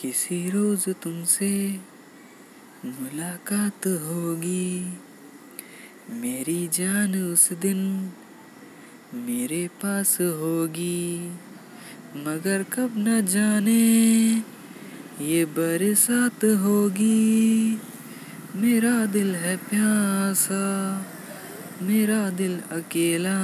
किसी रोज तुमसे मुलाकात होगी। मेरी जान उस दिन मेरे पास होगी। मगर कब न जाने ये बरसात होगी। मेरा दिल है प्यासा, मेरा दिल अकेला।